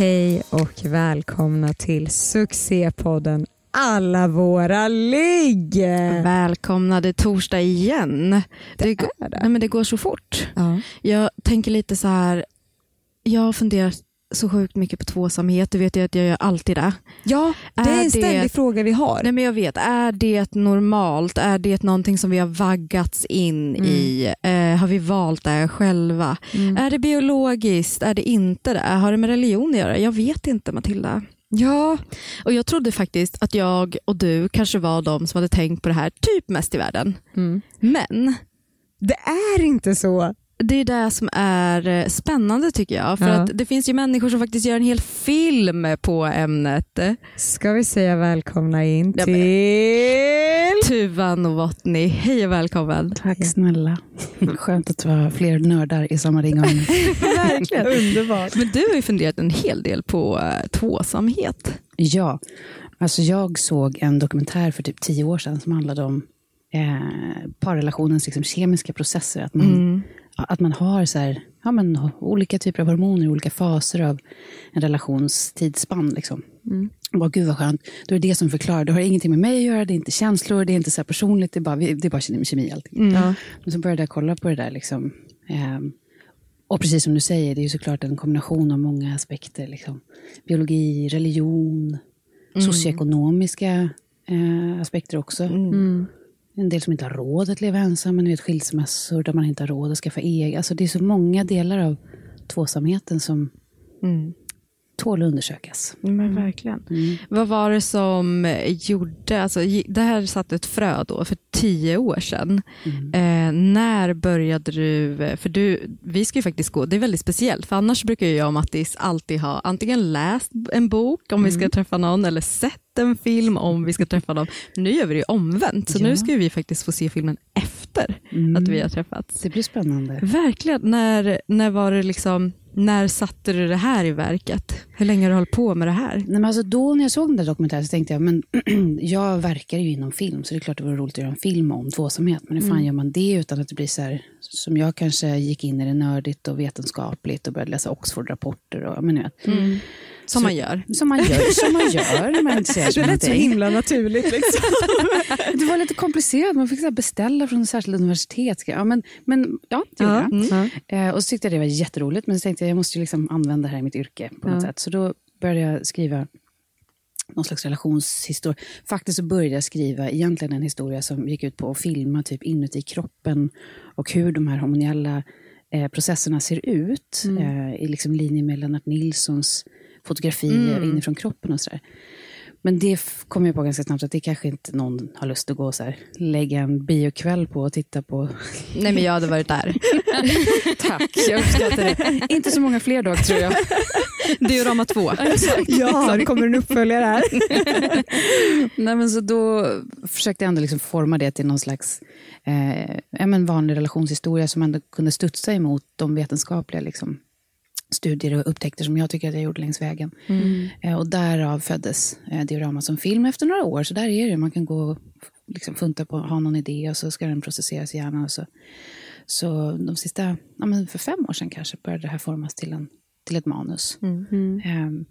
Hej och välkomna till succépodden Alla våra ligg! Välkomna, det är torsdag igen. Det, går, är det. Nej, men det går så fort. Ja. Jag tänker lite så här, jag har funderat så sjukt mycket på tvåsamhet, du vet ju att jag gör alltid det. ja, det är Är en ständig det- fråga vi har. Nej men jag vet, är det normalt? Är det någonting som vi har vaggats in Mm. i? Eh, har vi valt det själva? Är det biologiskt? Är det inte det? Har det med religion att göra? Jag vet inte Matilda. Ja, Och Jag trodde faktiskt att jag och du kanske var de som hade tänkt på det här typ mest i världen. Mm. Men det är inte så. Det är det som är eh, spännande tycker jag. För Ja. att det finns ju människor som faktiskt gör en hel film på ämnet. Ska vi säga välkomna in Ja, till... Tuva Novotny, hej och välkommen. Tack snälla. Skönt att det var fler nördar i samma ring. Verkligen underbart. Men du har ju funderat en hel del på eh, tvåsamhet. ja, alltså jag såg en dokumentär för typ tio år sedan som handlade om eh, parrelationens liksom, kemiska processer. Att man, att man har så här, ja, men, olika typer av hormoner i olika faser av en relations tidsspann. Liksom. Och bara, gud vad skönt. Då är det det som förklarar. Det har ingenting med mig att göra, det är inte känslor, det är inte så här personligt, det är bara, det är bara kemi, allting. Ja. Men så började jag kolla på det där. Liksom. Ehm, och precis som du säger, det är ju såklart en kombination av många aspekter. Liksom. Biologi, religion, socioekonomiska eh, aspekter också. En del som inte har råd att leva ensamma, ni vet skilsmässor där man inte har råd att skaffa eget. Alltså, det är så många delar av tvåsamheten som tål att undersökas. Men verkligen. Vad var det som gjorde, alltså, det här satte ett frö då för tio år sedan. Eh, när började du, för du, vi ska ju faktiskt gå, det är väldigt speciellt för annars brukar jag och Mattis alltid ha antingen läst en bok om vi ska träffa någon eller sett en film om vi ska träffa någon. Nu gör vi det ju omvänt så Ja. nu ska vi faktiskt få se filmen efter att vi har träffats. Det blir spännande. Verkligen, när, när var det liksom, när satte du det här i verket? Hur länge har du hållit på med det här? Nej, men alltså då när jag såg den där dokumentären så tänkte jag, men jag verkar ju inom film så det är klart det vore roligt att göra en film om tvåsamhet. Men hur fan gör man det utan att det blir så här, som jag kanske gick in i det nördigt och vetenskapligt och började läsa Oxford-rapporter och men vet. Som man gör. Som man gör, som man gör när man inte säger Det lät så himla naturligt. Liksom. Det var lite komplicerat, man fick så beställa från ett särskilt universitet. Ja, men, men ja, det gjorde Ja, jag. Eh, och så tyckte jag det var jätteroligt, men så tänkte jag jag måste liksom använda det här i mitt yrke på något sätt. Så då började jag skriva någon slags relationshistoria. Faktiskt så började jag skriva egentligen en historia som gick ut på att filma typ inuti kroppen och hur de här hormoniella eh, processerna ser ut eh, i liksom linje med Lennart Nilssons fotografier inifrån kroppen och sådär. Men det kom jag på ganska snabbt att det kanske inte någon har lust att gå så här, lägga en biokväll på och titta på. Nej men jag hade varit där. Tack, jag uppskattar det. inte så många fler dagar tror jag. Diorama 2. Ja, det kommer en uppföljare här. Nej, men så då försökte jag ändå liksom forma det till någon slags eh, ja, men vanlig relationshistoria som ändå kunde studsa emot de vetenskapliga liksom, studier och upptäckter som jag tycker att jag gjorde längs vägen. Eh, och därav föddes eh, Diorama som film efter några år. Så där är det, man kan gå och liksom funta på, ha någon idé och så ska den processeras i hjärnan. Och så. så de sista, ja, men för fem år sedan kanske, började det här formas till, en, till ett manus. Ehm,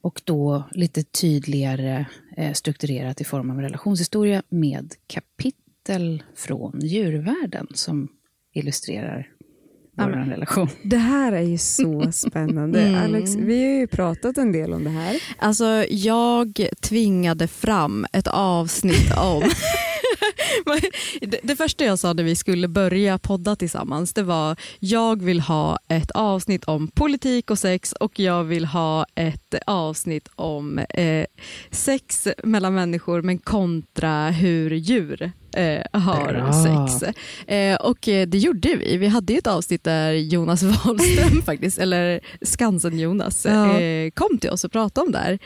och då lite tydligare eh, strukturerat i form av en relationshistoria med kapitel från djurvärlden som illustrerar vår relation. Det här är ju så spännande. Alex, vi har ju pratat en del om det här. Alltså jag tvingade fram ett avsnitt om det, det första jag sa när vi skulle börja podda tillsammans det var jag vill ha ett avsnitt om politik och sex och jag vill ha ett avsnitt om eh, sex mellan människor men kontra hur djur eh, har Bra. sex. Eh, och eh, det gjorde vi. Vi hade ju ett avsnitt där Jonas Wahlström, faktiskt, eller Skansen-Jonas, Ja. eh, kom till oss och pratade om det här.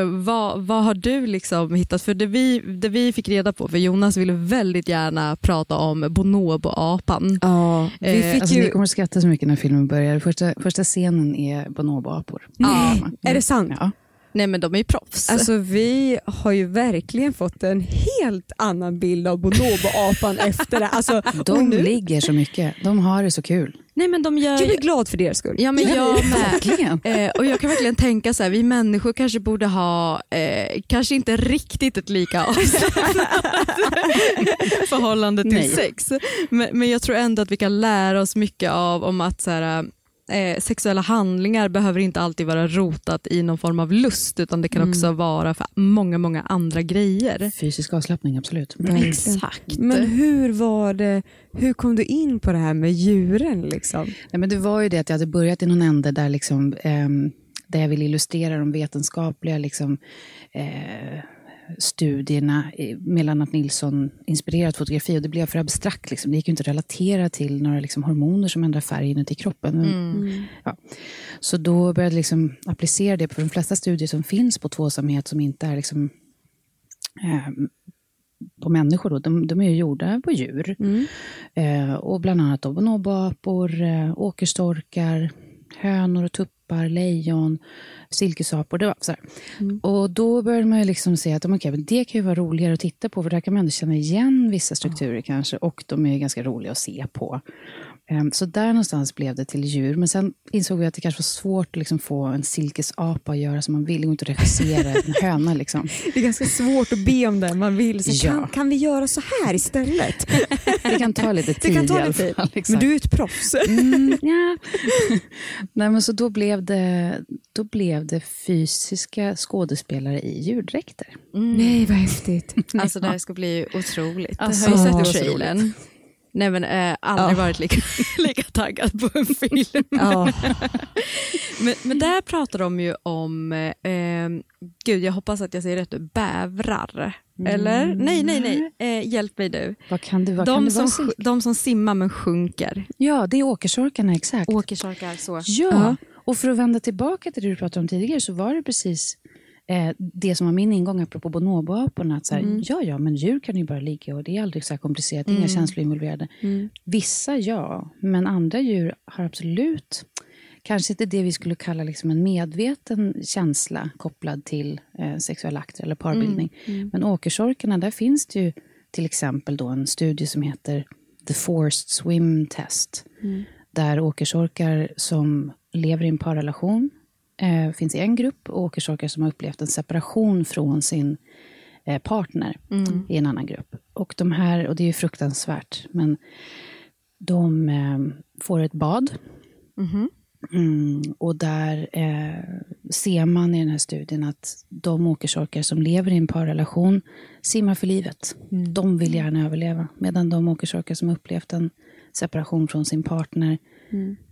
Eh, vad, vad har du liksom hittat? För det vi, det vi fick reda på, för Jonas ville väldigt gärna prata om bonobo-apan. Ja, vi Eh, fick Alltså, ju... Ni kommer att skratta så mycket när filmen börjar. Första, första scenen är bonoboapor. Ja. är det sant? Ja. Nej men de är ju proffs. Alltså vi har ju verkligen fått en helt annan bild av bonobo-apan efter det. Alltså, De nu, ligger så mycket. De har det så kul. Nej men de gör... jag blir glad för deras skull. Ja men jag med. Eh, och jag kan verkligen tänka så här, vi människor kanske borde ha, eh, kanske inte riktigt ett lika förhållande till Nej. sex. Men, men jag tror ändå att vi kan lära oss mycket av om att så här, eh, sexuella handlingar behöver inte alltid vara rotat i någon form av lust utan det kan också vara för många, många andra grejer. Fysisk avslappning, absolut. Exakt. Men hur var det, hur kom du in på det här med djuren? Liksom? Nej, men det var ju det att jag hade börjat i någon ände där, liksom, ehm, där jag ville illustrera de vetenskapliga liksom, eh, studierna eh, med Lennart Nilsson inspirerat fotografi och det blev för abstrakt. Liksom. Det gick ju inte att relatera till några liksom, hormoner som ändrar färg inuti kroppen. Men, Ja. Så då började jag liksom applicera det på de flesta studier som finns på tvåsamhet som inte är liksom, ehm, på människor. Då. De, de är ju gjorda på djur. Eh, och bland annat då bonoboapor, eh, åkerstorkar, hönor och tuppar, lejon, silkesapor. Det var så här. Och då började man ju liksom se att okay, men det kan ju vara roligare att titta på för där kan man ändå känna igen vissa strukturer kanske och de är ganska roliga att se på. Ehm, Så där någonstans blev det till djur. Men sen insåg vi att det kanske var svårt att liksom få en silkesapa att göra som man vill. Det går inte att regissera en höna. Liksom. Det är ganska svårt att be om det man vill. Så Ja. kan, kan vi göra så här istället? Det kan ta lite tid Det kan i ta alla lite tid. fall. Exakt. Men du är ett proffs. Mm, ja. Nej, men så då blev, det, då blev det fysiska skådespelare i djurdräkter. Nej, vad häftigt. Alltså det här ska bli otroligt. Alltså, jag har ju det sett trailern. Nej men eh, aldrig Ja. varit lika, lika taggad på en film. Ja. Men, men där pratar de ju om, eh, gud jag hoppas att jag säger rätt nu, bävrar. Eller? Nej, nej, nej. Eh, hjälp mig nu. Vad kan det, vad kan De det som, vara? de som simmar men sjunker. Ja, det är åkersorkarna, exakt. Åkersorkar, så. Ja, Ja. och för att vända tillbaka till det du pratade om tidigare så var det precis eh, det som var min ingång apropå bonoboaporna. Att så här, Ja, ja, men djur kan ju bara ligga och det är aldrig så här komplicerat, inga känslor involverade. Vissa ja, men andra djur har absolut Kanske inte det vi skulle kalla liksom en medveten känsla kopplad till eh, sexuella akter eller parbildning. Men åkersorkarna, där finns det ju till exempel då en studie som heter The Forced Swim Test. Där åkersorkar som lever i en parrelation eh, finns i en grupp och åkersorkar som har upplevt en separation från sin eh, partner i en annan grupp. Och de här, och det är ju fruktansvärt, men de eh, får ett bad. Mm, och där eh, ser man i den här studien att de åkersorkar som lever i en parrelation simmar för livet. De vill gärna överleva. Medan de åkersorkar som upplevt en separation från sin partner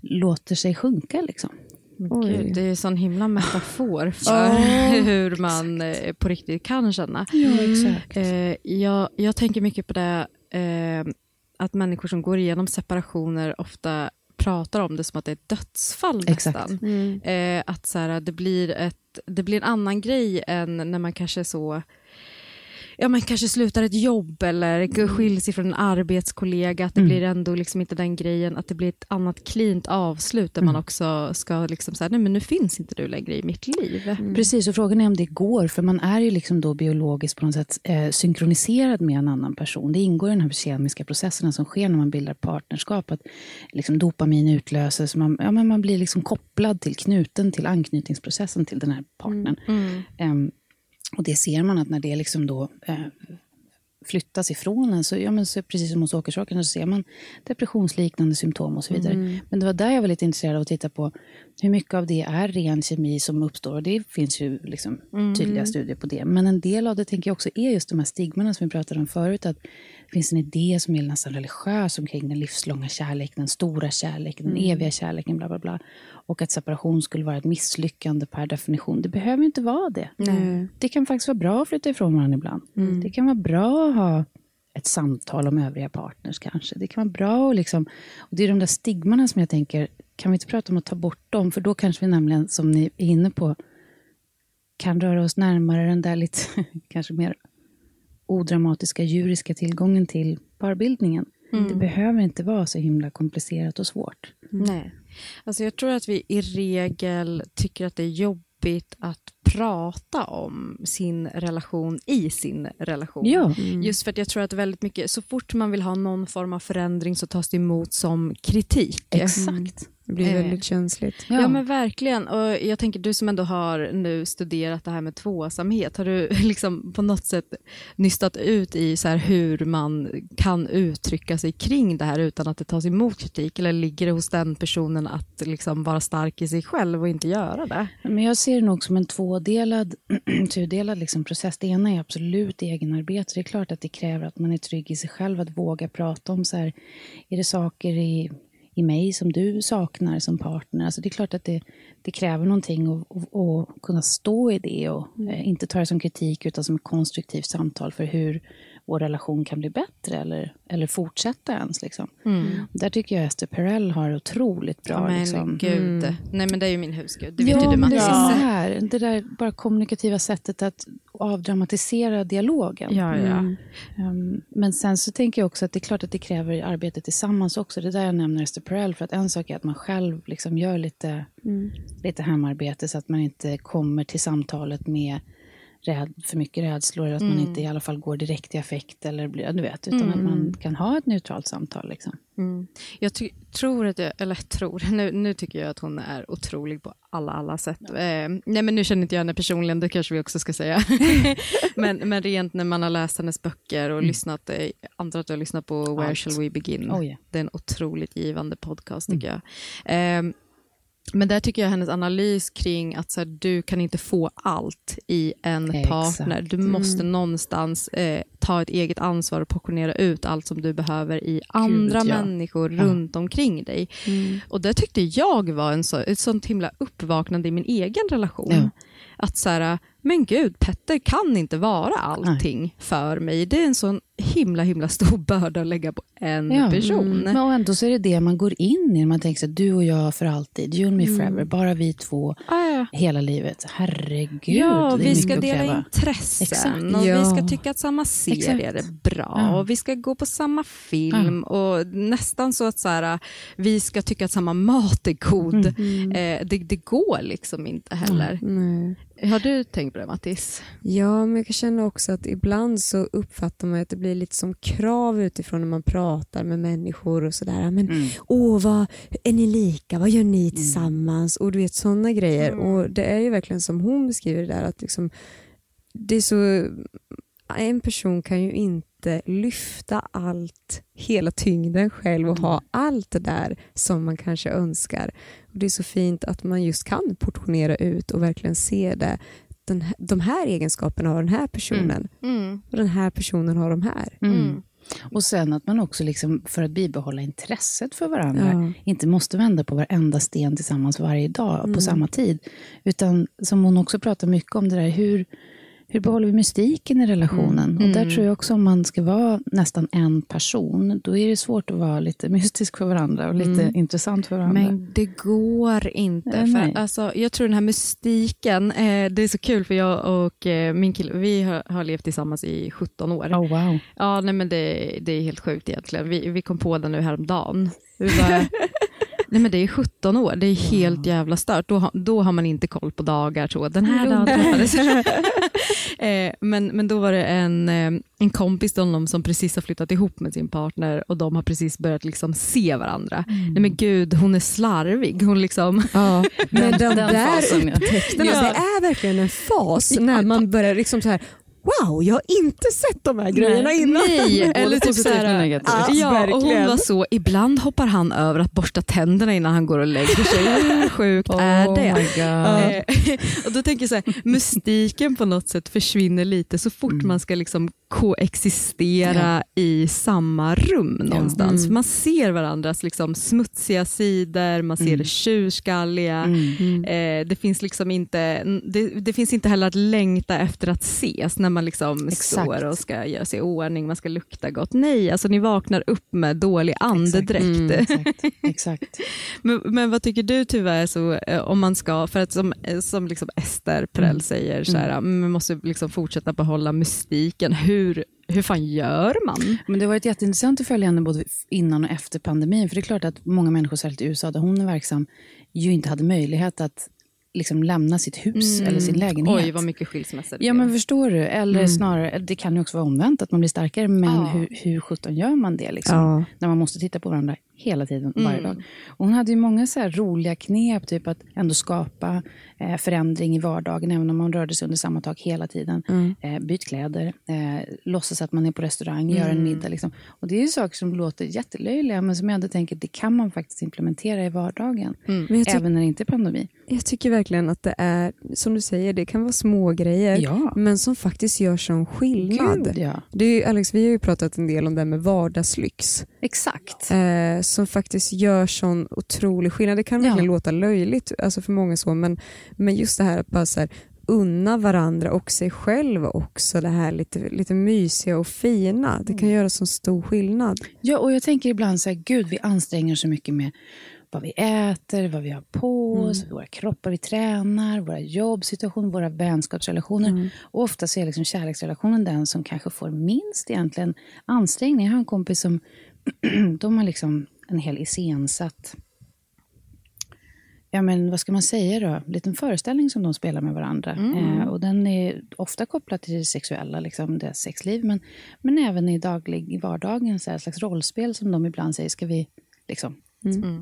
låter sig sjunka. Liksom. Gud, det är en sån himla metafor för hur man eh, på riktigt kan känna. Ja, exakt. Eh, jag, jag tänker mycket på det eh, att människor som går igenom separationer ofta pratar om det som att det är ett dödsfall Exakt. nästan. Eh, att så här, det, blir ett, det blir en annan grej än när man kanske så Ja, men kanske slutar ett jobb eller skiljs ifrån en arbetskollega. Att det blir ändå liksom inte den grejen att det blir ett annat cleant avslut där man också ska liksom säga nej men nu finns inte du längre i mitt liv. Precis, och frågan är om det går, för man är ju liksom då biologiskt på något sätt eh, synkroniserad med en annan person. Det ingår i den här kemiska processerna som sker när man bildar partnerskap, att liksom dopamin utlöses, man, ja, men man blir liksom kopplad till, knuten till anknytningsprocessen till den här partnern. Em, och det ser man att när det liksom då eh, flyttas ifrån en, så, ja, men så, precis som hos åkersorkarna, så ser man depressionsliknande symptom och så vidare. Men det var där jag var lite intresserad av att titta på hur mycket av det är ren kemi som uppstår. Och det finns ju liksom tydliga studier på det. Men en del av det tänker jag också är just de här stigmarna som vi pratade om förut. Att det finns en idé som är nästan religiös omkring den livslånga kärleken, den stora kärleken, den eviga kärleken, bla bla bla. Och att separation skulle vara ett misslyckande per definition. Det behöver inte vara det. Det kan faktiskt vara bra att flytta ifrån varandra ibland. Det kan vara bra att ha ett samtal om övriga partners kanske. Det kan vara bra och liksom, och det är de där stigmarna som jag tänker, kan vi inte prata om att ta bort dem? För då kanske vi nämligen, som ni är inne på, kan röra oss närmare den där lite, kanske mer odramatiska, djuriska tillgången till parbildningen. Det behöver inte vara så himla komplicerat och svårt. Nej. Alltså jag tror att vi i regel tycker att det är jobbigt att prata om sin relation i sin relation. Ja. Just för att jag tror att väldigt mycket, så fort man vill ha någon form av förändring så tas det emot som kritik. Exakt. Det blir Eh. väldigt känsligt. Ja. Ja. men verkligen. Och jag tänker du som ändå har nu studerat det här med tvåsamhet, har du liksom på något sätt nystat ut i så här hur man kan uttrycka sig kring det här utan att det tas emot kritik? Eller ligger det hos den personen att liksom vara stark i sig själv och inte göra det? Men jag ser det nog som en tvådelad, tudelad liksom process. Det ena är absolut egenarbete. Det är klart att det kräver att man är trygg i sig själv, att våga prata om så här, är det saker i, i mig som du saknar som partner? Alltså det är klart att det, det kräver någonting och, och, och kunna stå i det och eh, inte ta det som kritik utan som ett konstruktivt samtal för hur vår relation kan bli bättre eller, eller fortsätta ens. Liksom. Där tycker jag Esther Perel har otroligt bra. Ja, men liksom. gud. Nej men det är ju min husgud. Det vet ja, ju du men det här. Det där bara kommunikativa sättet att avdramatisera dialogen. Ja, ja. Um, men sen så tänker jag också att det är klart att det kräver arbete tillsammans också. Det är där jag nämner Esther Perel, för att en sak är att man själv liksom gör lite, lite hemarbete så att man inte kommer till samtalet med räd, för mycket rädslor, eller att man inte i alla fall går direkt i affekt, eller, blir- ja, du vet, utan att man kan ha ett neutralt samtal. Liksom. Mm. Jag tror att jag, eller tror, nu, nu tycker jag att hon är otrolig på alla, alla sätt. Eh, nej men nu känner inte jag henne personligen, det kanske vi också ska säga. men, men rent när man har läst hennes böcker och lyssnat, eh, antar att du har lyssnat på Where Allt. shall we begin? Oh, ja. Det är en otroligt givande podcast tycker jag. Eh, men där tycker jag hennes analys kring att så här, du kan inte få allt i en Exakt. partner. Du måste någonstans eh, ta ett eget ansvar och portionera ut allt som du behöver i andra ja. människor runt omkring dig. Och det tyckte jag var en så, ett sånt himla uppvaknande i min egen relation. Ja. Att så här, men gud, Petter kan inte vara allting för mig. Det är en sån himla himla stor börda att lägga på en Ja. person. Men och ändå så är det det man går in i. Man tänker så här, du och jag för alltid, you and me forever, bara vi två Ah, ja. hela livet. Herregud, Ja, det är vi ska att dela intressen Exakt. och Ja. vi ska tycka att samma serie Exakt. är bra Ja. och vi ska gå på samma film och nästan så att så här, vi ska tycka att samma mat är god. Eh, det, det går liksom inte heller. Nej. Har du tänkt på det Mattis? Ja, men jag kan känna också att ibland så uppfattar man att det blir lite som krav utifrån när man pratar med människor och sådär. Men åh, vad, är ni lika? Vad gör ni tillsammans? Och du vet sådana grejer. Och det är ju verkligen som hon beskriver det där att liksom, det är så, en person kan ju inte lyfta allt, hela tyngden själv och ha allt det där som man kanske önskar. Och Det är så fint att man just kan portionera ut och verkligen se det. Den, här- de här egenskaperna har den här personen och den här personen har de här. Mm. Och sen att man också, liksom, för att bibehålla intresset för varandra, Ja. inte måste vända på varenda sten tillsammans varje dag Mm. på samma tid. Utan som hon också pratar mycket om, det där hur, hur behåller vi mystiken i relationen? Och Mm. där tror jag också om man ska vara nästan en person, då är det svårt att vara lite mystisk för varandra och lite intressant för varandra. Mm. Men det går inte. Nej. för alltså, jag tror den här mystiken, eh, det är så kul för jag och eh, min kille, vi har, har levt tillsammans i 17 år. Oh, wow. Ja, nej, men det, det är helt sjukt egentligen. Vi, vi kom på det nu häromdagen. Vi bara, nej, men det är 17 år, det är helt jävla stört. Då, då har man inte koll på dagar. Så. Den här dagen träffades eh, men, men då var det en, eh, en kompis till honom som precis har flyttat ihop med sin partner och de har precis börjat liksom se varandra. Nej men gud, hon är slarvig. Hon liksom, Ja, men den, den där fasen, ja. upptäckterna, det är verkligen en fas när man börjar liksom så här Wow, jag har inte sett de här grejerna innan. Nej, eller typ såhär, negativt. Ja, ja, och hon var så, ibland hoppar han över att borsta tänderna innan han går och lägger sig. Hur sjukt är det? Oh my God. Eh, och då tänker jag så här, mystiken på något sätt försvinner lite så fort man ska liksom koexistera i samma rum någonstans. För Man ser varandras liksom smutsiga sidor, man ser det tjurskalliga. Eh, det, finns liksom inte, det, det finns inte heller att längta efter att ses när man man liksom Exakt. står och ska göra sig i ordning, man ska lukta gott. Nej, alltså ni vaknar upp med dålig andedräkt. Mm, exakt. exakt. Men, men vad tycker du tyvärr, så, eh, om man ska, för att som, eh, som liksom Ester Perell Mm. säger, så här, man måste liksom fortsätta behålla mystiken. Hur, hur fan gör man? Men det har varit jätteintressant att följa henne både innan och efter pandemin. För det är klart att många människor, särskilt i USA där hon är verksam, ju inte hade möjlighet att liksom lämna sitt hus eller sin lägenhet. Mm. Oj, vad mycket skilsmässor det Ja men förstår du? Eller snarare, det kan ju också vara omvänt, att man blir starkare. Men Ja. hur, hur sjutton gör man det? Liksom, Ja. När man måste titta på varandra hela tiden, Mm. varje dag. Och hon hade ju många så roliga knep, typ att ändå skapa eh, förändring i vardagen, även om man rörde sig under samma tak hela tiden. Mm. Eh, byt kläder, eh, låtsas att man är på restaurang, gör Mm. en middag. Liksom. Och det är ju saker som låter jättelöjliga, men som jag ändå tänker, det kan man faktiskt implementera i vardagen. Mm. Även när det inte är pandemi. jag tycker verkligen att det är, som du säger, det kan vara små grejer Ja. men som faktiskt gör sån skillnad. Gud, ja. Det är, Alex, vi har ju pratat en del om det här med vardagslyx. Exakt. eh, som faktiskt gör sån otrolig skillnad. Det kan Ja. verkligen låta löjligt alltså för många så, men, men just det här att bara så här, unna varandra och sig själv också det här lite, lite mysiga och fina. Det Mm. kan göra sån stor skillnad. Ja, och jag tänker ibland så här, gud vi anstränger så mycket med vad vi äter, vad vi har på oss, våra kroppar vi tränar, våra jobbsituationer, våra vänskapsrelationer. Och ofta så är liksom kärleksrelationen den som kanske får minst egentligen ansträngning. Jag har en kompis som, de har liksom en hel iscensatt Ja, men vad ska man säga då? En liten föreställning som de spelar med varandra. Eh, och den är ofta kopplad till det sexuella, liksom deras sexliv. Men, men även i, daglig, i vardagen, så här, slags rollspel som de ibland säger, ska vi, liksom,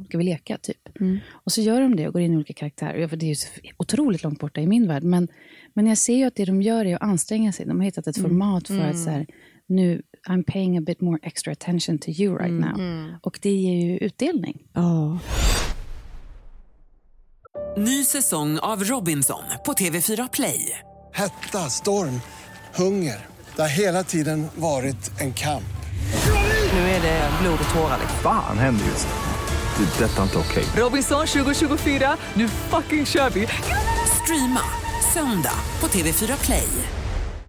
ska vi leka? typ. Och så gör de det och går in i olika karaktärer. Det är ju otroligt långt borta i min värld. Men, men jag ser ju att det de gör är att anstränga sig. De har hittat ett format för att så här, nu, I'm paying a bit more extra attention to you right now. Och det ger ju utdelning. Ja. Ny säsong av Robinson på TV4 Play. Hetta, storm, hunger. Det har hela tiden varit en kamp. Nu är det blod och tårar. liksom. Fan händer just nu. Det. är Detta är inte okej. Robinson 2024, nu fucking kör vi! Streama söndag på TV4 Play.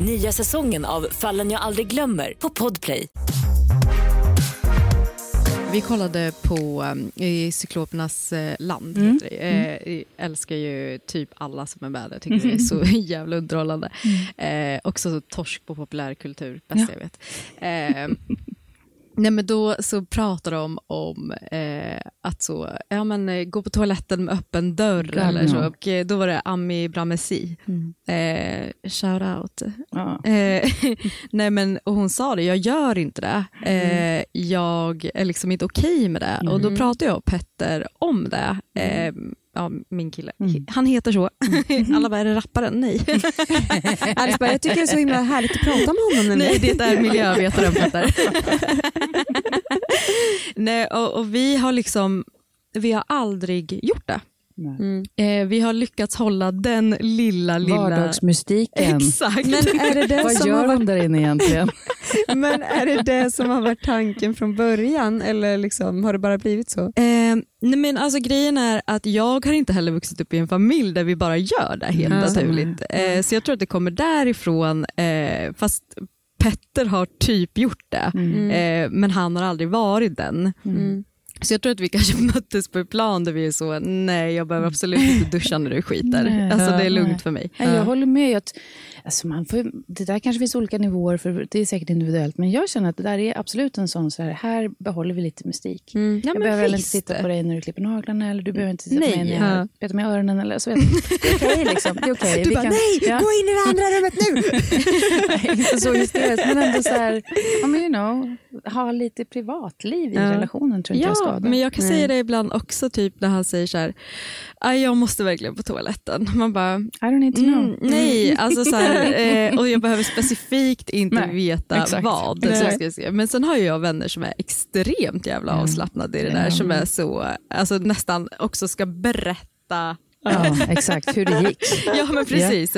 Nya säsongen av Fallen jag aldrig glömmer på Podplay. Vi kollade på um, i Cyklopernas eh, land. Mm. heter det. Eh, jag älskar ju typ alla som är med där. Tycker det är så jävla underhållande. Eh, också så torsk på populärkultur, bäst jag vet. Eh, Nej, men då så pratar de om eh, att så, ja, men, eh, gå på toaletten med öppen dörr. God, eller så. Och, eh, då var det Ami Bramesi. Eh, shout out. Ja. Eh, nej men, och hon sa det, jag gör inte det. Eh, jag är liksom inte okej med det. Och då pratade jag och Petter om det. Ja, min kille. Han heter så. Alla bara, är det rapparen? Nej. Alice bara, jag tycker det är så himla härligt att prata med honom. Nej, det är miljövetaren Petter. nej, och, och vi har liksom, vi har aldrig gjort det. Eh, vi har lyckats hålla den lilla, lilla... Vardagsmystiken. Exakt. Men är det det Vad som gör har varit de där inne egentligen? Men är det det som har varit tanken från början eller liksom, har det bara blivit så? Eh, nej men alltså grejen är att jag har inte heller vuxit upp i en familj där vi bara gör det helt Mm. naturligt. Eh, så jag tror att det kommer därifrån, eh, fast Petter har typ gjort det, eh, men han har aldrig varit den. Mm. Så jag tror att vi kanske möttes på ett plan där vi är så, nej jag behöver absolut inte duscha när du skiter. Nej. alltså det är lugnt nej. för mig. Nej, jag håller med. Att, alltså man får, det där kanske finns olika nivåer, för det är säkert individuellt. Men jag känner att det där är absolut en sån, så här, här behåller vi lite mystik. Ja, jag behöver väl inte titta på dig när du klipper naglarna, eller du behöver inte titta Nej. på mig när jag Ja. petar med öronen. Eller, så vet. Det är okej. liksom. Det är okej. Du Vi bara, kan- nej, Ja. gå in i det andra rummet nu! inte så hysteriskt, men ändå så här, ja, men you know, ha lite privatliv i relationen tror inte Ja, jag skadar. men jag kan säga det ibland också, typ när han säger så här, "Aj, jag måste verkligen på toaletten. Man bara, I don't need to know. Mm, nej, alltså så här, eh, och jag behöver specifikt inte Nej, veta exakt. vad. Exakt. Så. Men sen har jag vänner som är extremt jävla avslappnade i det där, som är så, alltså nästan också ska berätta Ja, exakt, hur det gick. Ja men precis.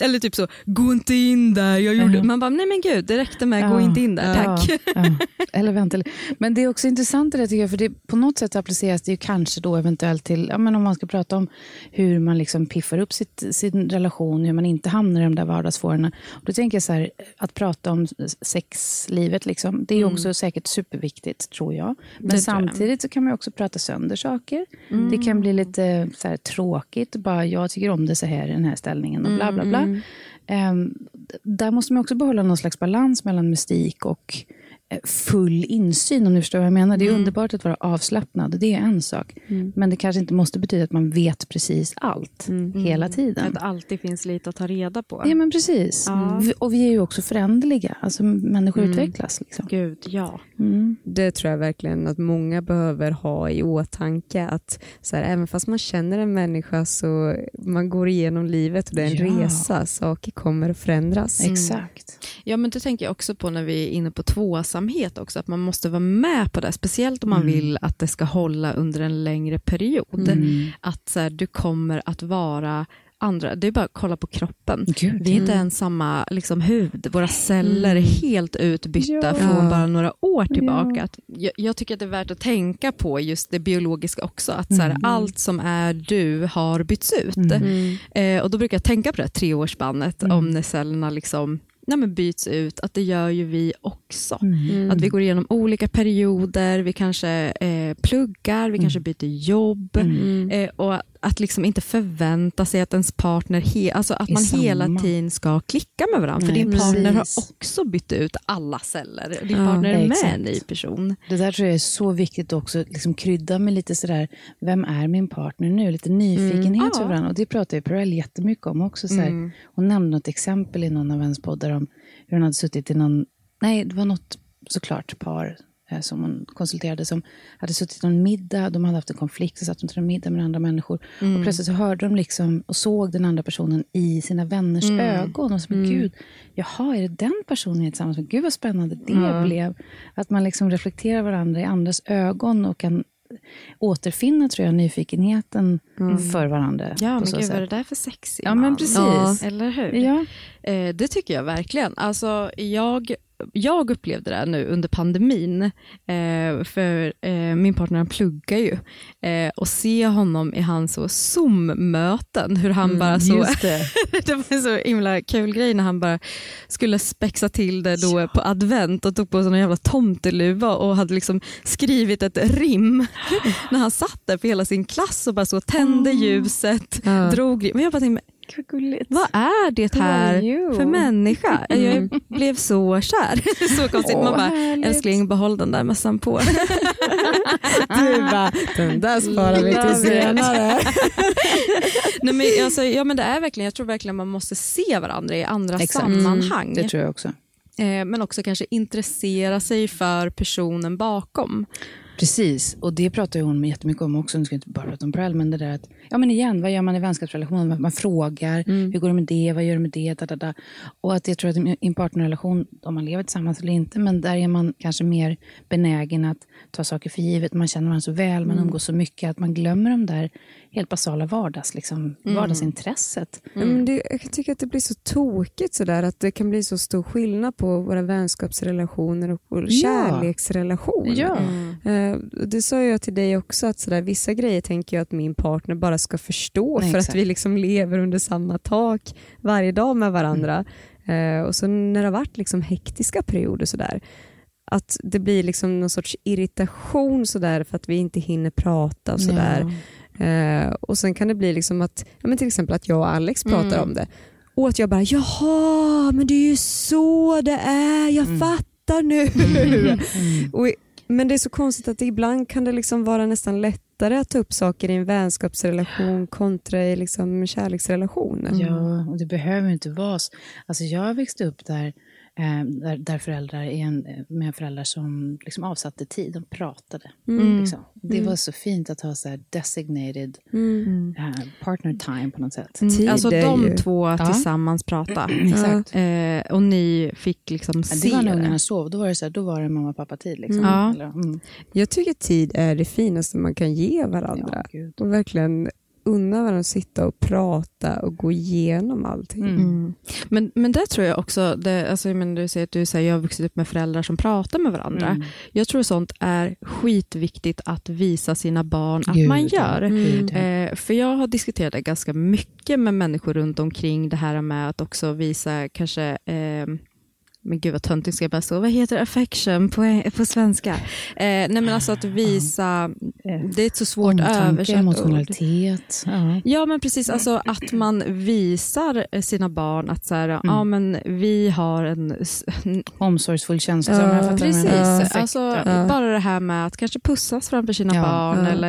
Eller typ så, gå inte in där. Jag gjorde... Mhm. Man bara, nej men gud det räckte med, gå Ja, inte in där, tack. Ja, ja. Eller vänta. Men det är också intressant det där tycker jag, för det, på något sätt appliceras det ju kanske då eventuellt till, ja, men om man ska prata om hur man liksom piffar upp sitt, sin relation, hur man inte hamnar i de där vardagsfårorna. Då tänker jag så här, att prata om sexlivet, liksom, det är Mm. också säkert superviktigt tror jag. Men Det samtidigt så kan man också prata sönder saker. Det kan bli lite så här, tråkigt, bara jag tycker om det så här i den här ställningen och bla bla bla. Mm. D- där måste man också behålla någon slags balans mellan mystik och full insyn, om du förstår vad jag menar. Det är underbart att vara avslappnad, det är en sak. Men det kanske inte måste betyda att man vet precis allt hela tiden. Att det alltid finns lite att ta reda på. Ja, men precis. Ja. Vi- Och vi är ju också föränderliga. Alltså, människor utvecklas. Liksom. Gud, ja. Mm. Det tror jag verkligen att många behöver ha i åtanke. Att så här, även fast man känner en människa så man går igenom livet och det är en Ja. resa. Saker kommer att förändras. Exakt. Ja men det tänker jag också på när vi är inne på tvåsamhet också, att man måste vara med på det, speciellt om man vill att det ska hålla under en längre period. Att så här, du kommer att vara andra, det är bara att kolla på kroppen. Gud, vi är inte ens samma liksom, hud, våra celler är helt utbytta Ja. från bara några år tillbaka. Att jag, jag tycker att det är värt att tänka på just det biologiska också, att så här, allt som är du har bytts ut. Eh, och Då brukar jag tänka på det här treårsspannet, om när cellerna liksom nej men byts ut, att det gör ju vi också. Att vi går igenom olika perioder, vi kanske eh, pluggar, vi kanske byter jobb. Eh, och att, liksom inte förvänta sig att ens partner, he, alltså att man samma. hela tiden ska klicka med varandra. För Nej, din partner har precis. också bytt ut alla celler. Din Ja, partner är med en ny person. Det där tror jag är så viktigt också, liksom krydda med lite sådär, vem är min partner nu? Lite nyfikenhet för Ja. varandra. Och det pratar ju Perrell jättemycket om också. Såhär. Hon nämnde något exempel i någon av hennes poddar om hur hon hade suttit i någon, nej det var något såklart par som hon konsulterade som hade suttit någon middag, de hade haft en konflikt, så satt de till en middag med andra människor. Och plötsligt så hörde de liksom och såg den andra personen i sina vänners ögon. Och så, men gud, jaha, är det den personen jag är tillsammans med? Gud vad spännande det blev. Att man liksom reflekterar varandra i andras ögon och kan återfinna, tror jag, nyfikenheten för varandra. Ja, men så gud sätt. vad är det där för sexig Ja, men man? precis. Ja, eller hur? Ja. Eh, det tycker jag verkligen. Alltså, jag, jag upplevde det nu under pandemin, eh, för eh, min partner han pluggar ju, eh, och se honom i hans så Zoom-möten, hur han bara så, det. det var så himla kul grej när han bara skulle spexa till det då på advent och tog på sig en jävla tomteluva och hade liksom skrivit ett rim när han satt där för hela sin klass och bara så tände ljuset, Ja. drog. Men jag bara tänkte, Vad gulligt. vad är det här för människa? Jag blev så kär. Så konstigt. Man bara, älskling behåll den där mössan på. Du bara, den där sparar vi till senare. Nej, men, alltså, ja, men det är verkligen, jag tror verkligen man måste se varandra i andra Exakt. sammanhang. Det tror jag också. Eh, men också kanske intressera sig för personen bakom. Precis, och det pratar hon jättemycket om också. Nu ska jag inte bara prata om Perrell, men det där att, ja men igen, vad gör man i vänskapsrelationen? Man, man frågar, hur går det med det, vad gör du med det, da, da, da. Och att jag tror att i en partnerrelation, om man lever tillsammans eller inte, men där är man kanske mer benägen att ta saker för givet. Man känner varandra så väl, man umgås så mycket att man glömmer de där helt basala vardags, liksom, vardagsintresset. Ja, men det, jag kan tycka att det blir så tokigt sådär att det kan bli så stor skillnad på våra vänskapsrelationer och vår Ja. kärleksrelation. Ja. Eh, det sa jag till dig också att sådär, vissa grejer tänker jag att min partner bara ska förstå Nej, för exakt. att vi liksom lever under samma tak varje dag med varandra. Mm. Eh, och så när det har varit liksom hektiska perioder sådär att det blir liksom någon sorts irritation sådär för att vi inte hinner prata och sådär. Eh, och sen kan det bli liksom att, ja, men till exempel att jag och Alex pratar om det. Och att jag bara, jaha, men det är ju så det är, jag fattar nu. och, men det är så konstigt att ibland kan det liksom vara nästan lätt lättare att ta upp saker i en vänskapsrelation kontra i liksom kärleksrelationen. Ja, och det behöver inte vara så. Alltså jag växte upp där där, där föräldrar är en, med föräldrar som liksom avsatte tid, de pratade. Mm. Liksom. Det Mm. var så fint att ha så här designated Mm. eh, partner time på något sätt. Tid Alltså de ju- två Ja. tillsammans prata. Exakt. Eh, och ni fick liksom Ja, se det var när ungarna sov, då var det, så här, då var det mamma pappa tid. Liksom. Mm. Ja. Eller, mm. Jag tycker tid är det finaste man kan ge varandra. Ja, och verkligen unna varandra att sitta och prata och gå igenom allting. Mm. Mm. Men, men det tror jag också, det, alltså, men du säger att du säger jag har vuxit upp med föräldrar som pratar med varandra. Mm. Jag tror sånt är skitviktigt att visa sina barn att Gud, man gör. Gud, ja. Eh, för jag har diskuterat det ganska mycket med människor runt omkring det här med att också visa kanske eh, men gud vad töntigt ska jag bara stå. Vad heter affection på, på svenska? Eh, nej men alltså att visa, det är ett så svårt Omtanke, översatt emotionalitet. Ja. Ja men precis, alltså att man visar sina barn att så här, Mm. ja, men vi har en... Omsorgsfull känsla. Ja, Precis. Ja. Alltså, ja. bara det här med att kanske pussas framför sina barn eller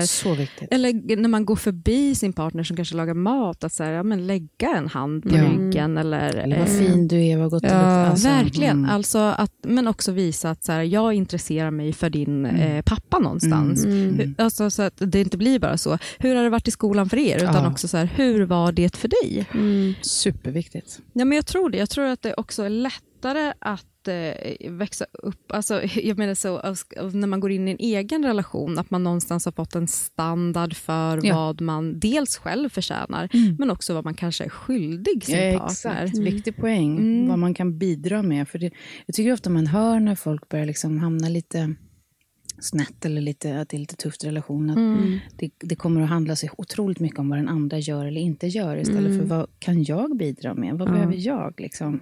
eller när man går förbi sin partner som kanske lagar mat, att så här, ja, men lägga en hand på ryggen. Eller, vad eh, fin du är, vad gott det luktar. Alltså, Verkligen, mm. alltså att, men också visa att så här, jag intresserar mig för din eh, pappa någonstans. Mm. Hur- Alltså, så att det inte blir bara så, hur har det varit i skolan för er? Utan Ja. också så här, hur var det för dig? Mm. Superviktigt. Ja, men jag tror det. Jag tror att det också är lättare att eh, växa upp, alltså, jag menar så, när man går in i en egen relation, att man någonstans har fått en standard för Ja. vad man dels själv förtjänar, men också vad man kanske är skyldig sin Ja, partner. Exakt, viktig poäng. Mm. Vad man kan bidra med. För det, jag tycker ofta man hör när folk börjar liksom hamna lite snett eller lite, att det är lite tufft i relationen. Att Mm. det, det kommer att handla så otroligt mycket om vad den andra gör eller inte gör istället för vad kan jag bidra med? Vad Ja. behöver jag? Liksom?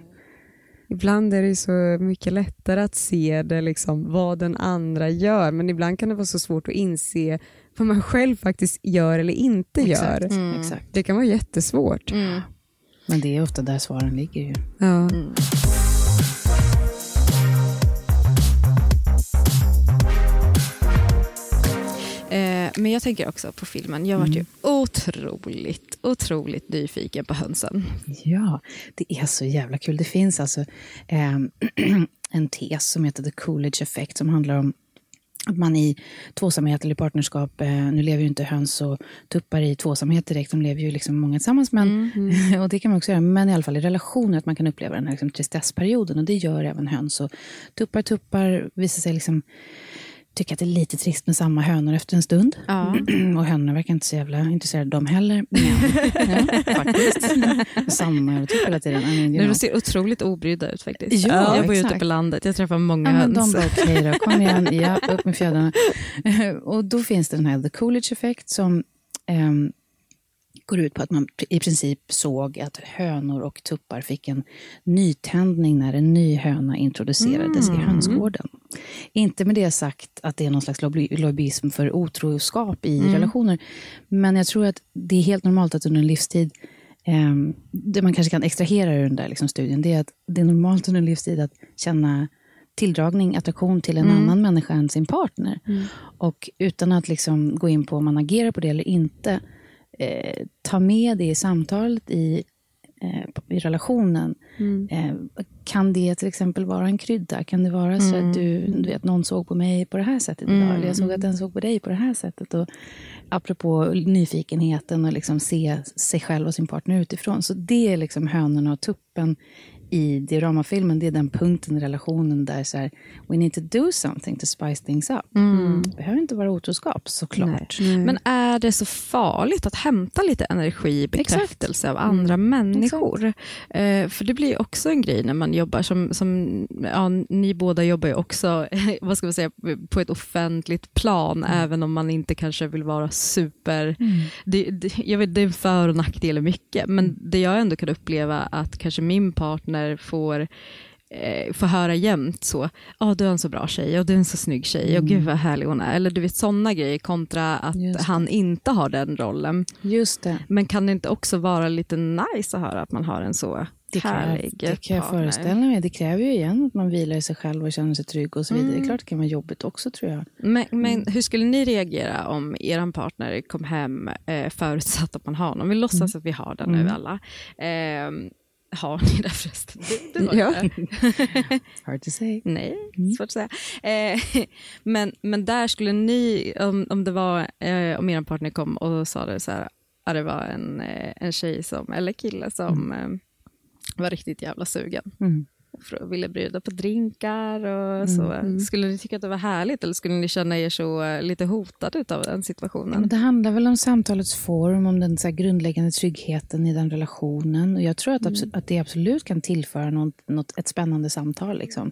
Ibland är det så mycket lättare att se det, liksom, vad den andra gör, men ibland kan det vara så svårt att inse vad man själv faktiskt gör eller inte Exakt. gör. Mm. Exakt. Det kan vara jättesvårt. Mm. Men det är ofta där svaren ligger ju. Ja. Eh, men jag tänker också på filmen. Jag varit ju Mm. otroligt, otroligt nyfiken på hönsen. Ja, det är så jävla kul. Det finns alltså ehm, en tes som heter The Coolidge Effect som handlar om att man i tvåsamhet eller partnerskap, eh, nu lever ju inte höns och tuppar i tvåsamhet direkt, de lever ju liksom många tillsammans, men, och det kan man också göra, men i alla fall i relationer, att man kan uppleva den här liksom, tristessperioden och det gör även höns. Och tuppar, tuppar visar sig liksom tycka att det är lite trist med samma hönor efter en stund. Ja. Och hönorna verkar inte så jävla intresserade de heller. Men, ja, faktiskt. Samma typ hela tiden. I mean. De ser otroligt obrydda ut faktiskt. Ja, jag bor ju ute på landet, jag träffar många Ja, men höns. de bara, okej då, kom igen, ja, upp med fjädrarna. och då finns det den här The Coolidge Effect som ehm, går ut på att man i princip såg att hönor och tuppar fick en nytändning när en ny höna introducerades i hönsgården. Inte med det sagt att det är någon slags lobby- lobbyism för otroskap i relationer, men jag tror att det är helt normalt att under en livstid ehm, det man kanske kan extrahera ur den där liksom studien, det är att det är normalt under en livstid att känna tilldragning, attraktion till en annan människa än sin partner. Och utan att liksom gå in på om man agerar på det eller inte, eh, ta med det i samtalet i, eh, i relationen. Eh, kan det till exempel vara en krydda? Kan det vara så att du, du vet, någon såg på mig på det här sättet idag? Eller jag såg att den såg på dig på det här sättet. Och, apropå nyfikenheten och liksom se sig själv och sin partner utifrån. Så det är liksom hönorna och tuppen i dioramafilmen. Det är den punkten i relationen där så här, we need to do something to spice things up. Det behöver inte vara otroskap såklart. Men är det så farligt att hämta lite energi, bekräftelse av andra människor? Eh, för det blir ju också en grej när man jobbar som, som ja, ni båda jobbar ju också vad ska man säga, på ett offentligt plan, även om man inte kanske vill vara super... Det, det, jag vet, det är för och nackdel i mycket, men det jag ändå kan uppleva att kanske min partner får eh, får höra jämt så, ja du är en så bra tjej och du är en så snygg tjej och gud vad härlig hon är. Eller du vet sådana grejer kontra att han inte har den rollen. Just det. Men kan det inte också vara lite nice att höra att man har en så Det kan, jag, Härlig det kan jag partner. föreställa mig. Det kräver ju igen att man vilar i sig själv och känner sig trygg och så vidare. Det är klart det kan vara jobbigt också tror jag. Men, men hur skulle ni reagera om er partner kom hem eh, förutsatt att man har någon? Vi låtsas att vi har den nu alla. Eh, har ni det förresten? Du, du har Ja. det. Hard to say. Nej, svårt att säga. Eh, men, men där skulle ni, om, om det var, eh, om er partner kom och sa det så här, att det var en, eh, en tjej som, eller kille som eh, var riktigt jävla sugen. Mm. Ville bjuda på drinkar och så. Skulle ni tycka att det var härligt eller skulle ni känna er så eh, lite hotade av den situationen? Men det handlar väl om samtalets form, om den så grundläggande tryggheten i den relationen. Och jag tror att, abso- att det absolut kan tillföra något, något, ett spännande samtal. Liksom.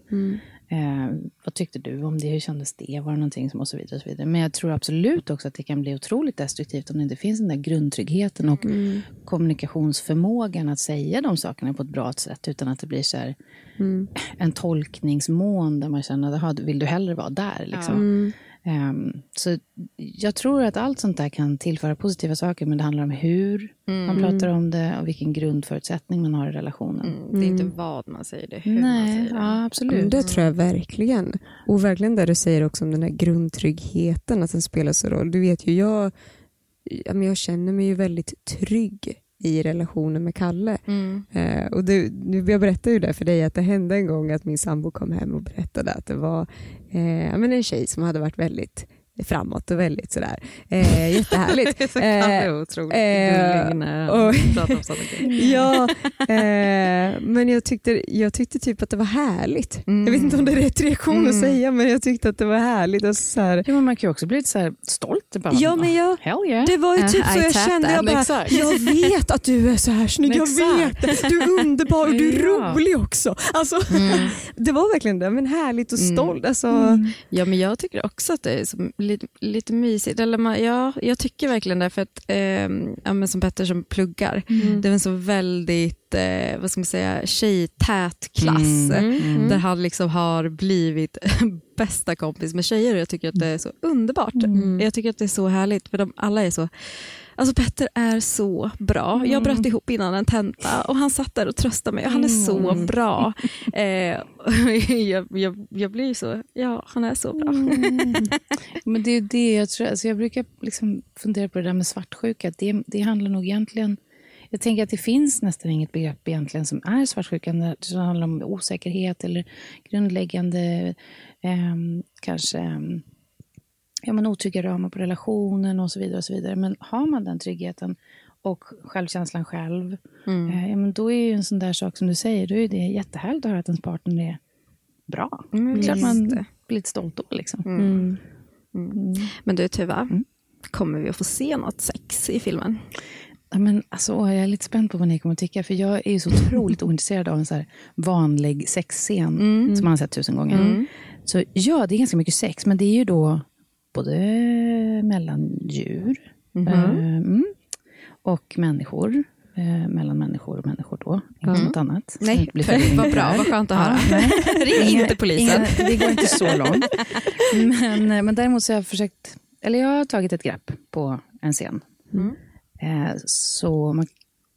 Eh, vad tyckte du om det? Hur kändes det? Var det någonting som och så vidare. Och så vidare. Men jag tror absolut också att det kan bli otroligt destruktivt om det inte finns den där grundtryggheten och kommunikationsförmågan att säga de sakerna på ett bra sätt utan att det blir så här, en tolkningsmån där man känner att "Jaha, vill du hellre vara där? Liksom. Ehm, så jag tror att allt sånt där kan tillföra positiva saker, men det handlar om hur man pratar om det och vilken grundförutsättning man har i relationen. Det är inte vad man säger, det är hur man Nej, säger det. ja, Men absolut. det tror jag verkligen. Och verkligen det du säger också om den här grundtryggheten, att den spelar så roll. Du vet ju, jag, jag känner mig ju väldigt trygg i relationen med Kalle. Eh, och nu- jag berättade ju det för dig att det hände en gång att min sambo kom hem och berättade att det var eh, men en tjej som hade varit väldigt framåt och väldigt sådär eh, jättehärligt. Så Eh, otroligt eh, gullig när och- han pratar om sådana grejer. Ja, eh, men jag tyckte, jag tyckte typ att det var härligt. Jag vet inte om det är rätt reaktion att säga, men jag tyckte att det var härligt. Och så här, Ja, men man kan ju också bli lite så här stolt. Bara, Ja, men jag- Hell yeah. det var ju Uh, typ så I jag kände, jag bara, jag vet att du är så här snygg, jag vet det. Du är underbar och du är Ja. rolig också. Alltså, Det var verkligen det, men härligt och stolt. Alltså, Ja, men jag tycker också att det är som, lite, lite mysigt. Eller man, ja, jag tycker verkligen det, för att ehm, ja, men som Petter som pluggar, det är en så väldigt eh, vad ska man säga, tjejtät klass, Mm. där han liksom har blivit bästa kompis med tjejer. Och jag tycker att det är så underbart. Jag tycker att det är så härligt, för de alla är så Alltså Petter är så bra. Jag bröt ihop innan en tenta och han satt där och tröstade mig han är så bra. Eh, jag, jag, jag blir så, ja han är så bra. Men det är det jag tror. Alltså jag brukar liksom fundera på det där med svartsjuka. Det, det handlar nog egentligen... Jag tänker att det finns nästan inget begrepp egentligen som är svartsjuka. Det handlar om osäkerhet eller grundläggande ehm, kanske ehm, ja, men otrygga ramar på relationen och så vidare. och så vidare. Men har man den tryggheten och självkänslan själv, eh, ja, men då är ju en sån där sak som du säger, då är det jättehärligt att höra att ens partner är bra. det är klart man blir lite stolt då. Liksom. Men du Tuva, kommer vi att få se något sex i filmen? Ja, men alltså, jag är lite spänd på vad ni kommer att tycka. För jag är ju så otroligt ointresserad av en så här vanlig sexscen som man har sett tusen gånger. Så ja, det är ganska mycket sex, men det är ju då både mellan djur eh, mm, och människor. Eh, mellan människor och människor då, inte något annat. Nej, vad bra, vad skönt att höra. nej. Ring inte polisen. Inga, det går inte så långt. Men, eh, men däremot så har jag försökt, eller jag har tagit ett grepp på en scen. Eh, så man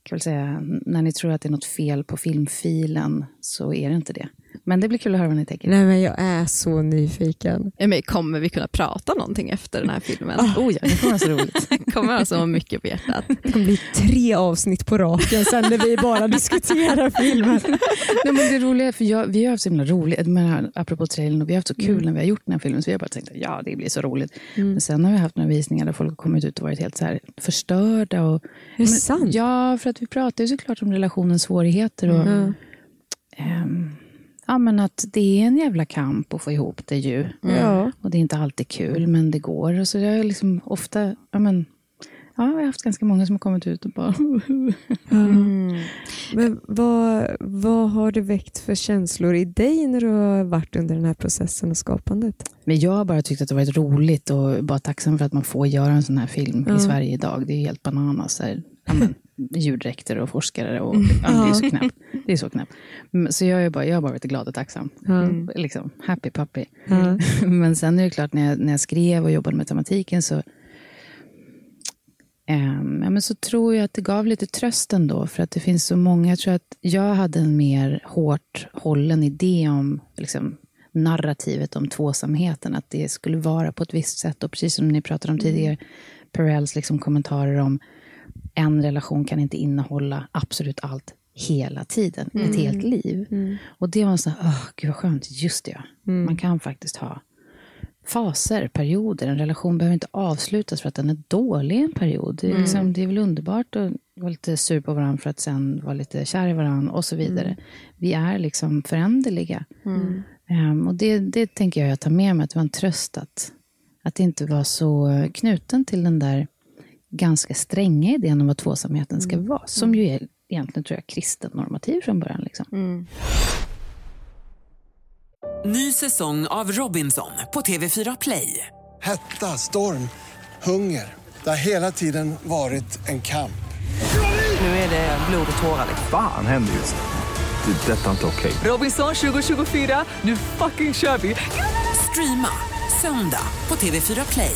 kan väl säga, när ni tror att det är något fel på filmfilen så är det inte det. Men det blir kul att höra vad ni tänker. nej, men jag är så nyfiken. Ja, men kommer vi kunna prata någonting efter den här filmen? Oh ja, det kommer vara så roligt. Det kommer alltså vara mycket på hjärtat. Det kommer bli tre avsnitt på raken sen när vi bara diskuterar filmen. Nej, men det är roliga, för jag, vi har haft så himla roligt, apropå trailern, och vi har haft så kul när vi har gjort den här filmen, så vi har bara tänkt att ja, det blir så roligt. Men sen har vi haft några visningar där folk har kommit ut och varit helt så här förstörda. Och, Är det sant? Ja, för att vi pratar ju såklart om relationens svårigheter. Och, ehm, ja, men att det är en jävla kamp att få ihop det ju. Ja. Och det är inte alltid kul, men det går. Så jag är liksom ofta, ja men, ja, jag har haft ganska många som har kommit ut och bara, Men vad, vad har det väckt för känslor i dig när du har varit under den här processen och skapandet? Men jag har bara tyckt att det varit roligt och bara tacksam för att man får göra en sån här film i Sverige idag. Det är helt bananas. Djurdräkter och forskare och ja, det är så knäppt. Det är så knäppt. Mm, Så jag, är bara, jag har bara varit glad och tacksam. Mm, Liksom, happy puppy. Men sen är det klart, när jag, när jag skrev och jobbade med tematiken så Ehm, ja, men så tror jag att det gav lite tröst ändå, för att det finns så många. Jag tror att jag hade en mer hårt hållen idé om liksom, narrativet om tvåsamheten, att det skulle vara på ett visst sätt. Och precis som ni pratade om tidigare, Perrells liksom kommentarer om en relation kan inte innehålla absolut allt hela tiden, ett helt liv. Och det var så här, åh, gud vad skönt, just det ja. Man kan faktiskt ha faser, perioder. En relation behöver inte avslutas för att den är dålig en period. Det är, liksom, det är väl underbart att vara lite sur på varandra för att sen vara lite kär i varandra och så vidare. Vi är liksom föränderliga. Ehm, och det, det tänker jag jag tar med mig, att det var en tröst att, att inte vara så knuten till den där ganska stränga idén om vad tvåsamheten ska vara. Som ju är egentligen, tror jag, kristen normativ från början. Liksom. Ny säsong av Robinson på TV4 Play. Hetta, storm, hunger. Det har hela tiden varit en kamp. Nu är det blod och tårar. liksom. Fan händer just nu. Det. är Detta är inte okej. Robinson 2024, nu fucking kör vi! Streama söndag på TV4 Play.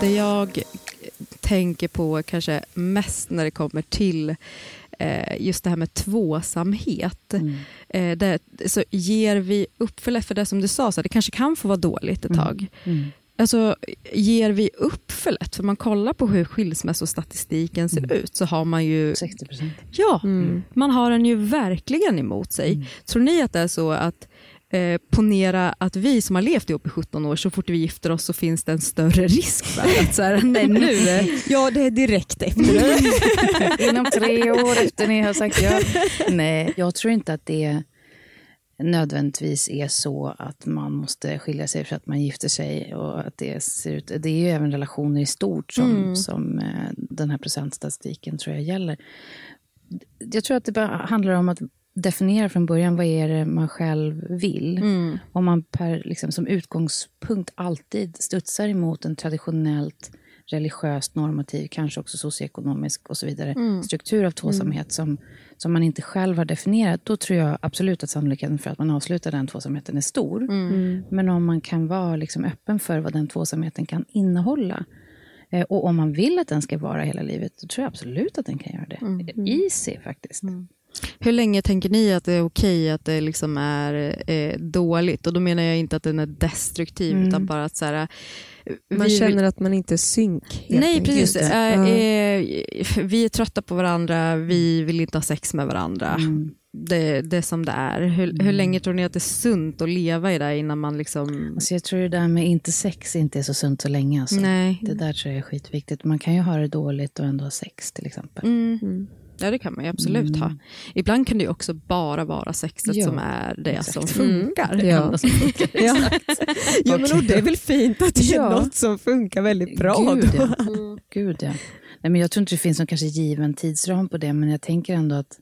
Det jag tänker på kanske mest när det kommer till eh, just det här med tvåsamhet. Eh, det, så ger vi upp för lätt för det som du sa, så det kanske kan få vara dåligt ett tag. Alltså, ger vi upp för lätt? För man kollar på hur skilsmässostatistiken ser ut så har man ju 60 procent. Ja, man har den ju verkligen emot sig. Tror ni att det är så att eh, ponera att vi som har levt ihop i 17 år, så fort vi gifter oss så finns det en större risk för att så här, nej nu, Ja, det är direkt efter. Inom tre år efter ni har sagt ja. Nej, jag tror inte att det nödvändigtvis är så att man måste skilja sig för att man gifter sig. Och att det, ser ut, det är ju även relationer i stort som, som eh, den här procentstatistiken tror jag gäller. Jag tror att det handlar om att definiera från början vad är det man själv vill. Om man per, liksom, som utgångspunkt alltid studsar emot en traditionellt religiöst normativ, kanske också socioekonomisk och så vidare, struktur av tvåsamhet som, som man inte själv har definierat, då tror jag absolut att sannolikheten för att man avslutar den tvåsamheten är stor. Men om man kan vara liksom öppen för vad den tvåsamheten kan innehålla, eh, och om man vill att den ska vara hela livet, då tror jag absolut att den kan göra det. Easy faktiskt. Hur länge tänker ni att det är okej att det liksom är eh, dåligt? Och då menar jag inte att den är destruktiv, utan bara att så här, Man vi- känner att man inte är synk. Nej, precis. Eh, Ja. eh, vi är trötta på varandra, vi vill inte ha sex med varandra. Mm. Det, det som det är. Hur, hur länge tror ni att det är sunt att leva i det innan man liksom... Alltså jag tror det där med inte sex inte är så sunt så länge. Alltså. Nej. Det där tror jag är skitviktigt. Man kan ju ha det dåligt och ändå ha sex till exempel. Mm. Ja, det kan man ju absolut ha. Ibland kan det ju också bara vara sexet Ja, som är det exakt. som funkar. Det Ja. som funkar. Ja. ja, men det är väl fint att det är Ja. något som funkar väldigt bra. Gud, ja. Gud, ja. Nej, men jag tror inte det finns någon kanske given tidsram på det, men jag tänker ändå att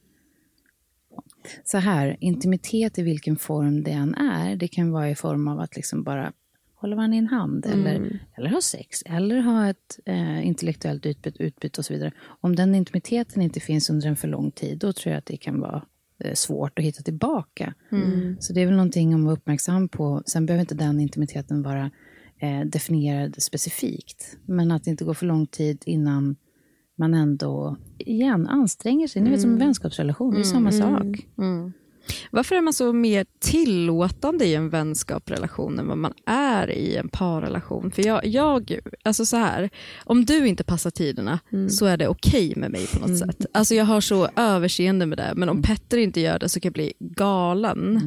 så här, intimitet i vilken form det än är, det kan vara i form av att liksom bara hålla varandra i en hand, eller, eller ha sex, eller ha ett eh, intellektuellt utbyte, utbyte och så vidare. Om den intimiteten inte finns under en för lång tid, då tror jag att det kan vara eh, svårt att hitta tillbaka. Så det är väl någonting att vara uppmärksam på. Sen behöver inte den intimiteten vara eh, definierad specifikt, men att det inte går för lång tid innan man ändå igen anstränger sig. Ni vet som en vänskapsrelation, det är samma sak. Varför är man så mer tillåtande i en vänskapsrelation än vad man är i en parrelation? För jag, jag alltså så här, om du inte passar tiderna så är det okej med mig på något sätt. Alltså jag har så överseende med det, men om Petter inte gör det så kan jag bli galen.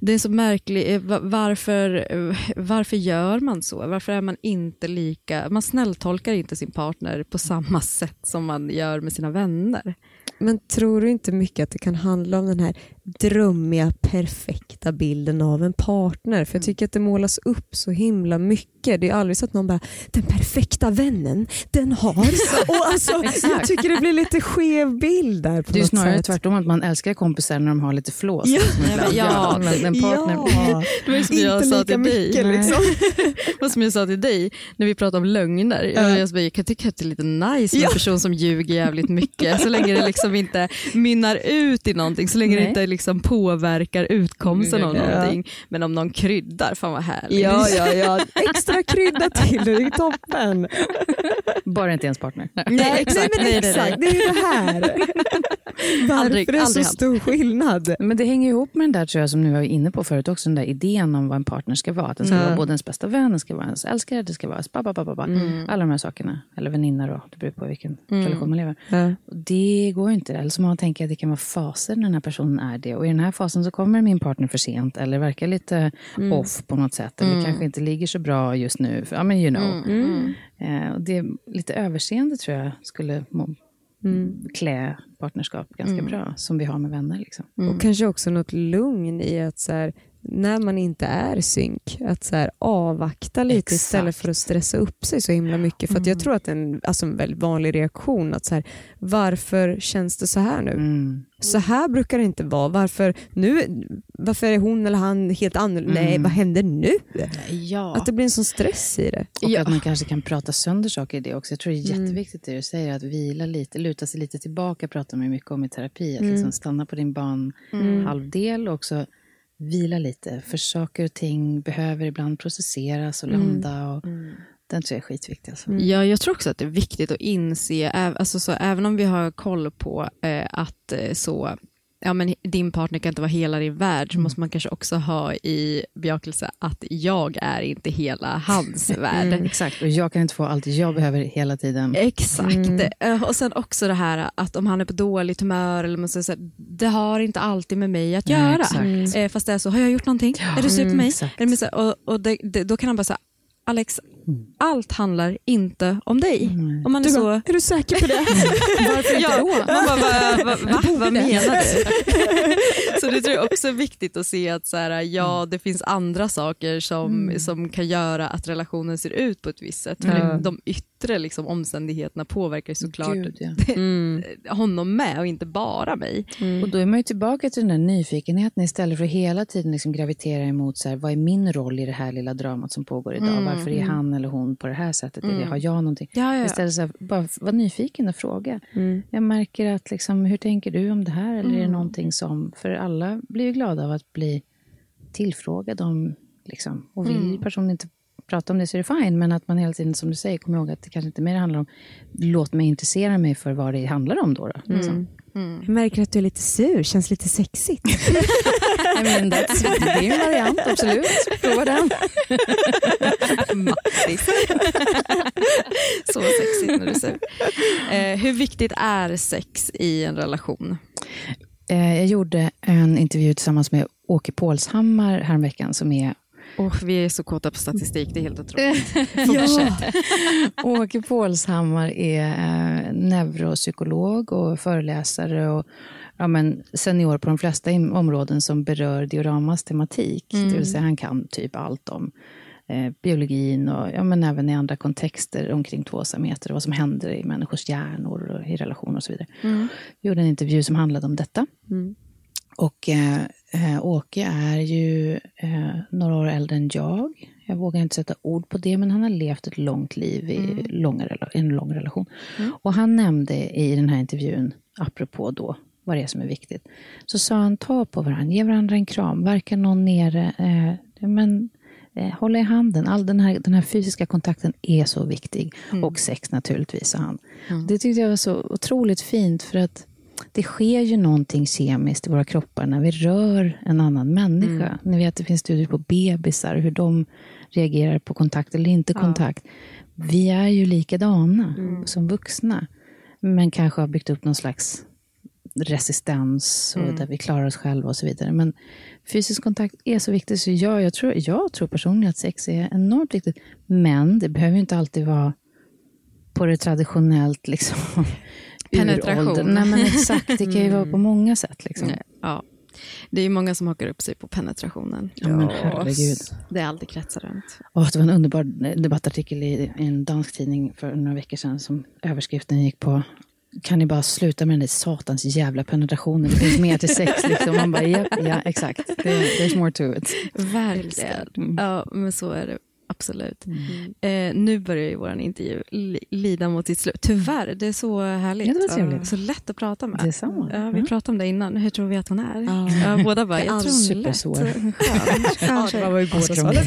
Det är så märkligt, eh, va- varför, eh, varför gör man så? Varför är man inte lika, man snälltolkar inte sin partner på samma sätt som man gör med sina vänner. Men tror du inte mycket att det kan handla om den här drömmiga, perfekta bilden av en partner? För jag tycker att det målas upp så himla mycket. Det är aldrig så att någon bara, den perfekta vännen, den har... och alltså, jag tycker det blir lite skev bild där på Det är snarare sätt. tvärtom, att man älskar kompisar när de har lite flås. Ja. Liksom. Ja, men en partner. Ja. Det var som jag Inte sa till dig. mycket, liksom. Det som jag sa till dig när vi pratade om lögner. Jag, jag, bara, jag kan tycka att det är lite nice med en person som ljuger jävligt mycket så länge det liksom inte mynnar ut i någonting, så länge det Nej. inte liksom påverkar utkomsten av Ja. någonting. Men om någon kryddar, fan vad härligt. Ja, ja, ja. Extra krydda till, det är toppen. Bara inte ens partner. Nej. Nej, exakt. Nej, men exakt. Det är ju det här. Varför Aldrig- är det så aldrig stor skillnad? Men det hänger ihop med den där tror jag som nu var inne på förut också, den där idén om vad en partner ska vara. Att den ska Mm. vara både ens bästa vän, den ska vara ens älskare, det ska vara ens ba, ba, ba, ba, ba. Alla de här sakerna. Eller väninna då, det beror på vilken relation man lever. Ja. Det går ju inte. Eller så man tänker att det kan vara faser när den här personen är det. Och i den här fasen så kommer min partner för sent eller verkar lite off på något sätt. Eller kanske inte ligger så bra just nu. Ja, men you know. Eh, och det är lite överseende tror jag skulle må, klä partnerskap ganska bra. Som vi har med vänner. Liksom. Och kanske också något lugn i att så här, när man inte är synk, att så här, avvakta lite Exakt. istället för att stressa upp sig så himla mycket. För att jag tror att det är en, alltså en väldigt vanlig reaktion att så här, varför känns det så här nu? Mm. Så här brukar det inte vara. Varför, nu, varför är hon eller han helt annorlunda? Nej, vad händer nu? Ja. Att det blir en sån stress i det. Och Ja. att man kanske kan prata sönder saker i det också. Jag tror det är jätteviktigt det du säger, att vila lite, luta sig lite tillbaka, pratar man mycket om i terapi. Att liksom stanna på din ban halvdel och också vila lite. För saker och ting behöver ibland processeras och landa. Och Den tror jag är skitviktig. Alltså. Ja, jag tror också att det är viktigt att inse, alltså så, även om vi har koll på eh, att eh, så, ja, men din partner kan inte vara hela din värld, så måste man kanske också ha i bejakelse att jag är inte hela hans värld. Exakt, och jag kan inte få allt jag behöver hela tiden. Exakt. Eh, Och sen också det här att om han är på dåligt humör, eller man säger så här, det har inte alltid med mig att Nej, göra. exakt. Eh, Fast det är så, har jag gjort någonting? är du sur på mig? exakt. Och och det, det, då kan han bara säga, Alex, allt handlar inte om dig. Om man är Du så, bara, är du säker på det? varför inte då? Man bara, va, va, va, vad menar du? så det tror jag också är viktigt att se att så här, ja, det finns andra saker som, som kan göra att relationen ser ut på ett visst sätt. För Ja. de yttre liksom, omständigheterna påverkar såklart Gud, ja. honom med och inte bara mig. Och då är man ju tillbaka till den där nyfikenheten istället för att hela tiden liksom gravitera emot så här, vad är min roll i det här lilla dramat som pågår idag? Varför är han eller hon på det här sättet? Eller har jag någonting? Ja, ja. Istället så här, bara vara nyfiken och fråga. Jag märker att liksom, hur tänker du om det här? Eller är det någonting som, för alla blir ju glada av att bli tillfrågade om, liksom, och vill personen inte prata om det så är det fine, men att man hela tiden, som du säger, kommer ihåg att det kanske inte mer handlar om, låt mig intressera mig för vad det handlar om då. då liksom. Jag märker att du är lite sur, känns lite sexigt. I mean, that's, det är en variant, absolut. Prova den. Mattis. Så sexigt när du säger. Eh, hur viktigt är sex i en relation? Eh, Jag gjorde en intervju tillsammans med Åke Pålshammar häromveckan som är Oh, vi är så kåta på statistik, det är helt otroligt. Fortsätt. Åke Pålshammar är eh, neuropsykolog och föreläsare och ja, men senior på de flesta områden som berör dioramas tematik. Det vill säga han kan typ allt om eh, biologin och ja, men även i andra kontexter omkring tvåsamheter och vad som händer i människors hjärnor och i relationer och så vidare. Vi gjorde en intervju som handlade om detta. Och eh, eh, Åke är ju eh, några år äldre än jag. Jag vågar inte sätta ord på det, men han har levt ett långt liv i långa, rela- en lång relation. Och han nämnde i den här intervjun, apropå då vad det är som är viktigt, så sa han ta på varandra, ge varandra en kram, verkar någon nere, eh, men eh, hålla i handen. All den här, den här fysiska kontakten är så viktig. Och sex naturligtvis, sa han. Det tyckte jag var så otroligt fint, för att det sker ju någonting kemiskt i våra kroppar när vi rör en annan människa. Ni vet, det finns studier på bebisar, hur de reagerar på kontakt eller inte kontakt. Vi är ju likadana som vuxna, men kanske har byggt upp någon slags resistens och där vi klarar oss själva och så vidare. Men fysisk kontakt är så viktigt, så jag, jag, tror, jag tror personligen att sex är enormt viktigt. Men det behöver ju inte alltid vara på det traditionellt liksom, Penetration. Nej, men exakt. Det kan ju vara på många sätt. Liksom. Ja. Det är många som hakar upp sig på penetrationen. Ja, men herregud. Det är alltid kretsar runt. Åh, det var en underbar debattartikel i, en dansk tidning för några veckor sedan som överskriften gick på kan ni bara sluta med den där satans jävla penetrationen? Det finns mer till sex. Liksom. Man bara, ja, ja exakt. There- There's more to it. Verkligen. Ja, men så är det absolut. Mm. Eh, nu börjar ju vår intervju li, lida mot sitt slut. Tyvärr, det är så härligt. Ja, det var trevligt. Så lätt att prata med. Detsamma. Ja, vi Mm. pratade om det innan. Hur tror vi att hon är? Ja. Ja, båda bara, Det är jag tror hon är lätt. tjej. det var ju båda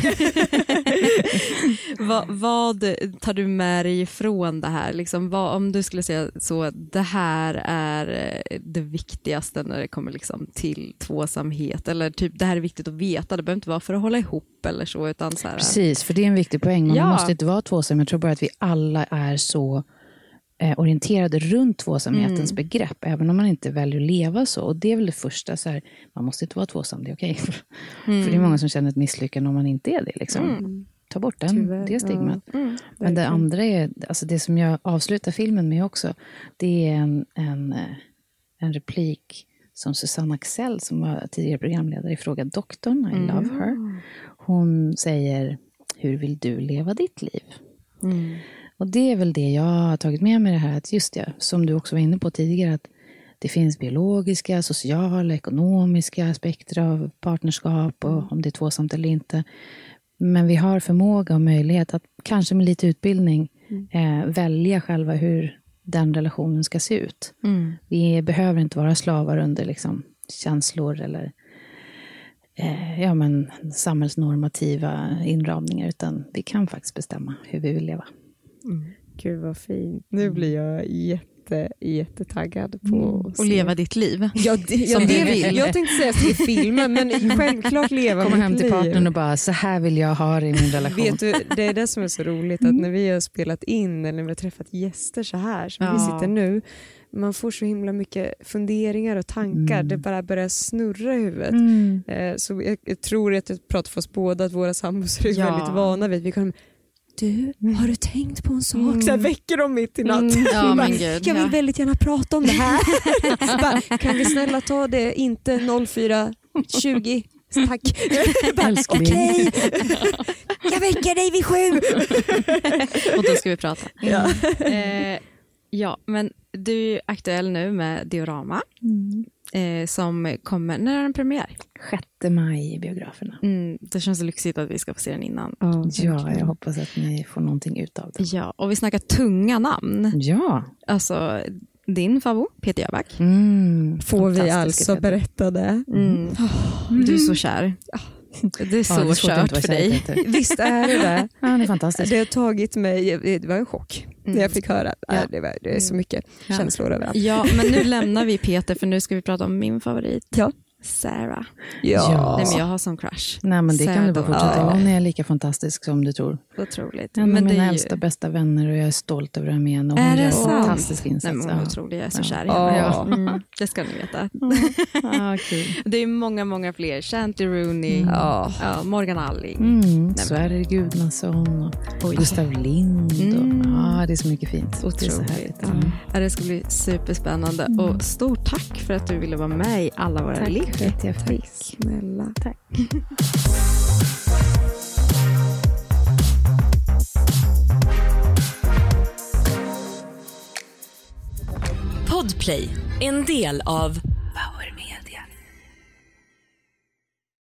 vad, vad tar du med dig ifrån det här? Liksom, vad, om du skulle säga så, det här är eh, det viktigaste när det kommer liksom till tvåsamhet. Eller typ, det här är viktigt att veta. Det behöver inte vara för att hålla ihop eller så. Utan så här, Precis, för det är en viktig poäng. Man Ja. måste inte vara tvåsam. Jag tror bara att vi alla är så eh, orienterade runt tvåsamhetens Mm. begrepp, även om man inte väljer att leva så. Och det är väl det första, så här, man måste inte vara tvåsam, det är okej. Mm. För det är många som känner ett misslyckande om man inte är det. Liksom. Mm. Ta bort den, Tyvärr, det stigmat. Mm. Men det andra är, alltså det som jag avslutar filmen med också, det är en, en, eh, en replik som Susanne Axel, som var tidigare programledare i Fråga doktorn, I love her. Hon säger, hur vill du leva ditt liv? Och det är väl det jag har tagit med mig det här, att just det, som du också var inne på tidigare, att det finns biologiska, sociala, ekonomiska aspekter av partnerskap och om det är tvåsamt eller inte. Men vi har förmåga och möjlighet att kanske med lite utbildning eh, välja själva hur den relationen ska se ut. Mm. Vi behöver inte vara slavar under liksom, känslor eller eh, ja, men, samhällsnormativa inramningar, utan vi kan faktiskt bestämma hur vi vill leva. Gud vad fint. Nu blir jag jätte, jättetaggad på att Och leva ditt liv. Ja, det, ja, Som det du vill. Jag tänkte säga se filmen, men självklart leva Komma mitt hem till liv. partnern och bara, så här vill jag ha det i min relation. Vet du, det är det som är så roligt, att när vi har spelat in eller när vi har träffat gäster så här, som vi Ja. sitter nu, man får så himla mycket funderingar och tankar, Mm. det bara börjar snurra i huvudet. Mm. Eh, Så jag, jag tror att jag pratar för oss båda, att våra sambos är Ja. väldigt vana vid, vi kan du, har du tänkt på en sak? Så här väcker de mitt i natten. Mm. Ja, Bara, gud, jag vill ja. väldigt gärna prata om det här. Bara, kan vi snälla ta det, inte 04.20? Tack. Okej, jag väcker dig vid sju. Och då ska vi prata. Ja. Eh, ja, men du är aktuell nu med Diorama. Eh, som kommer, när är den premiär? 6 maj i biograferna. Mm, det känns lyxigt att vi ska få se den innan. Ja, jag hoppas att ni får någonting ut av det. Ja, och vi snackar tunga namn. Ja. Alltså, din favorit, Peter Jöback. Mm, Får vi alltså berätta det? Mm. Du är så kär. Det är så Ja, det är kört för dig. Visst är det det? Ja, han är fantastisk. Det har tagit mig, det var en chock när jag fick höra. Ja. Ja. Det, var, det är så mycket Ja. känslor överallt. Ja, men nu lämnar vi Peter för nu ska vi prata om min favorit. Ja. Sarah. Ja. Nej, men jag har som crush. Nej, men det kan du bara Sarah fortsätta. Dahl. Hon är lika fantastisk som du tror. Otroligt. Av men det mina är ju... äldsta bästa vänner och jag är stolt över henne. Och Är hon det gör sant? fantastisk Nej, insats. men hon är Ja. otrolig. Jag är så Ja. kär i Ja. henne. Mm, det ska ni veta. Ja, kul. Det är många, många fler. Shanti Rooney, Ja. ja, Morgan Alling. Mm, Sverre Gudnason och Oj. Gustav Lind. Och, Mm. Ja, det är så mycket fint. Det är så Otroligt. Mm. Ja, det ska bli superspännande. Och stort tack för att du ville vara med i alla våra Tack liv. För att jag fick. Snälla. Tack. Podplay, en del av